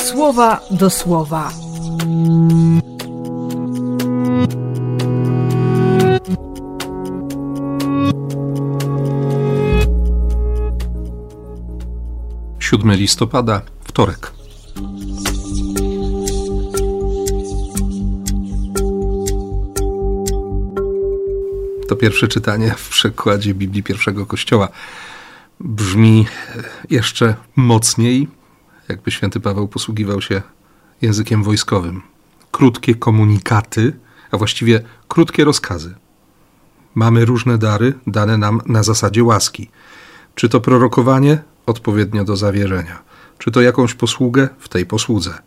słowa do słowa. Siódmy listopada, wtorek. To pierwsze czytanie w przekładzie Biblii pierwszego Kościoła brzmi jeszcze mocniej, jakby święty Paweł posługiwał się językiem wojskowym. Krótkie komunikaty, a właściwie krótkie rozkazy. Mamy różne dary dane nam na zasadzie łaski. Czy to prorokowanie? Odpowiednio do zawierzenia czy to jakąś posługę? W tej posłudze,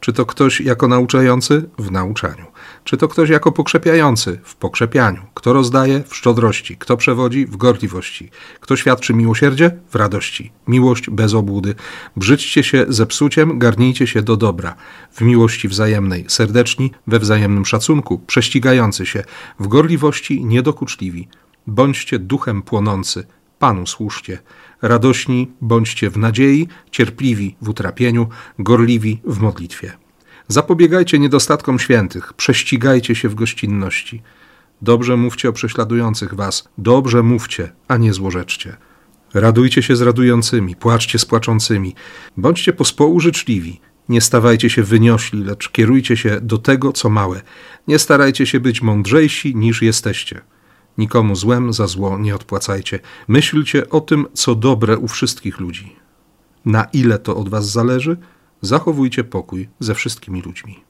czy to ktoś jako nauczający? W nauczaniu, czy to ktoś jako pokrzepiający? W pokrzepianiu, kto rozdaje? W szczodrości, kto przewodzi? W gorliwości, kto świadczy miłosierdzie? W radości, miłość bez obłudy. Brzydźcie się ze psuciem, garnijcie się do dobra, w miłości wzajemnej, serdeczni, we wzajemnym szacunku, prześcigający się, w gorliwości niedokuczliwi. Bądźcie duchem płonący, Panu służcie. Radośni bądźcie w nadziei, cierpliwi w utrapieniu, gorliwi w modlitwie. Zapobiegajcie niedostatkom świętych, prześcigajcie się w gościnności. Dobrze mówcie o prześladujących was, dobrze mówcie, a nie złorzeczcie. Radujcie się z radującymi, płaczcie z płaczącymi. Bądźcie pospołu życzliwi. Nie stawajcie się wyniośli, lecz kierujcie się do tego, co małe. Nie starajcie się być mądrzejsi niż jesteście. Nikomu złem za zło nie odpłacajcie. Myślcie o tym, co dobre u wszystkich ludzi. Na ile to od was zależy, zachowujcie pokój ze wszystkimi ludźmi.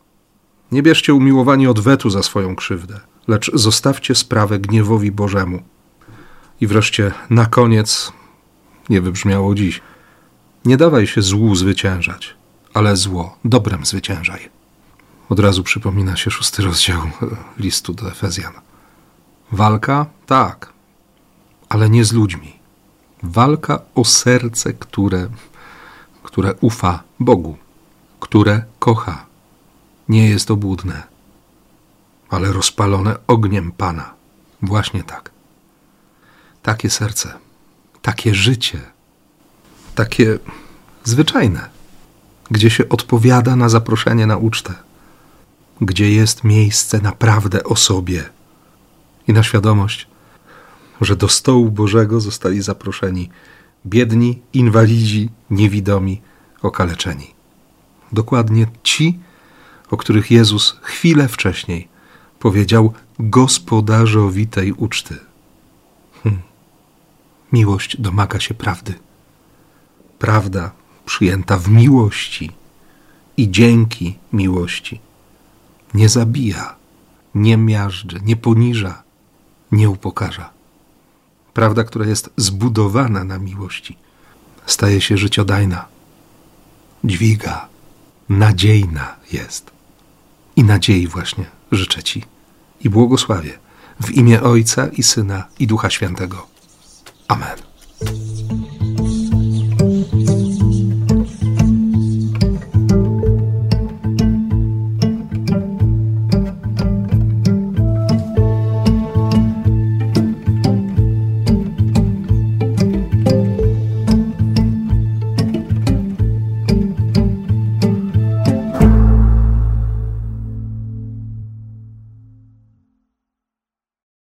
Nie bierzcie umiłowani odwetu za swoją krzywdę, lecz zostawcie sprawę gniewowi Bożemu. I wreszcie na koniec, nie wybrzmiało dziś, nie dawaj się złu zwyciężać, ale zło dobrem zwyciężaj. Od razu przypomina się szósty rozdział listu do Efezjan. Walka? Tak, ale nie z ludźmi. Walka o serce, które, które ufa Bogu, które kocha. Nie jest obłudne, ale rozpalone ogniem Pana. Właśnie tak. Takie serce, takie życie, takie zwyczajne, gdzie się odpowiada na zaproszenie na ucztę, gdzie jest miejsce naprawdę o sobie i na świadomość, że do stołu Bożego zostali zaproszeni biedni, inwalidzi, niewidomi, okaleczeni. Dokładnie ci, o których Jezus chwilę wcześniej powiedział gospodarzowi tej uczty. Hm. Miłość domaga się prawdy. Prawda przyjęta w miłości i dzięki miłości nie zabija, nie miażdży, nie poniża, nie upokarza. Prawda, która jest zbudowana na miłości, staje się życiodajna, dźwiga, nadziejna jest. I nadziei właśnie życzę Ci i błogosławię w imię Ojca i Syna i Ducha Świętego. Amen.